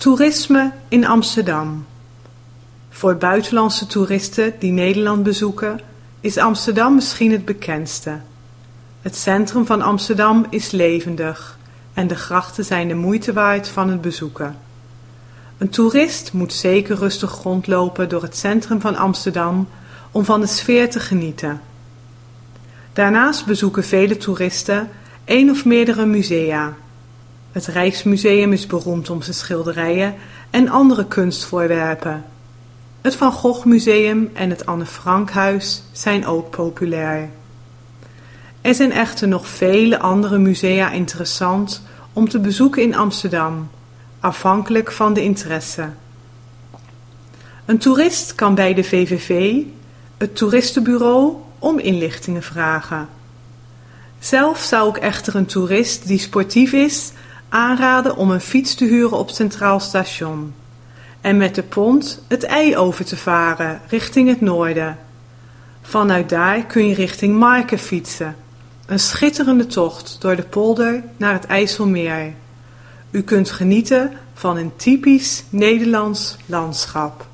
Toerisme in Amsterdam. Voor buitenlandse toeristen die Nederland bezoeken, is Amsterdam misschien het bekendste. Het centrum van Amsterdam is levendig en de grachten zijn de moeite waard van het bezoeken. Een toerist moet zeker rustig rondlopen door het centrum van Amsterdam om van de sfeer te genieten. Daarnaast bezoeken vele toeristen één of meerdere musea. Het Rijksmuseum is beroemd om zijn schilderijen en andere kunstvoorwerpen. Het Van Gogh Museum en het Anne Frank Huis zijn ook populair. Er zijn echter nog vele andere musea interessant om te bezoeken in Amsterdam, afhankelijk van de interesse. Een toerist kan bij de VVV, het toeristenbureau, om inlichtingen vragen. Zelf zou ik echter een toerist die sportief is aanraden om een fiets te huren op Centraal Station en met de pont het ei over te varen richting het noorden. Vanuit daar kun je richting Marken fietsen. Een schitterende tocht door de polder naar het IJsselmeer. U kunt genieten van een typisch Nederlands landschap.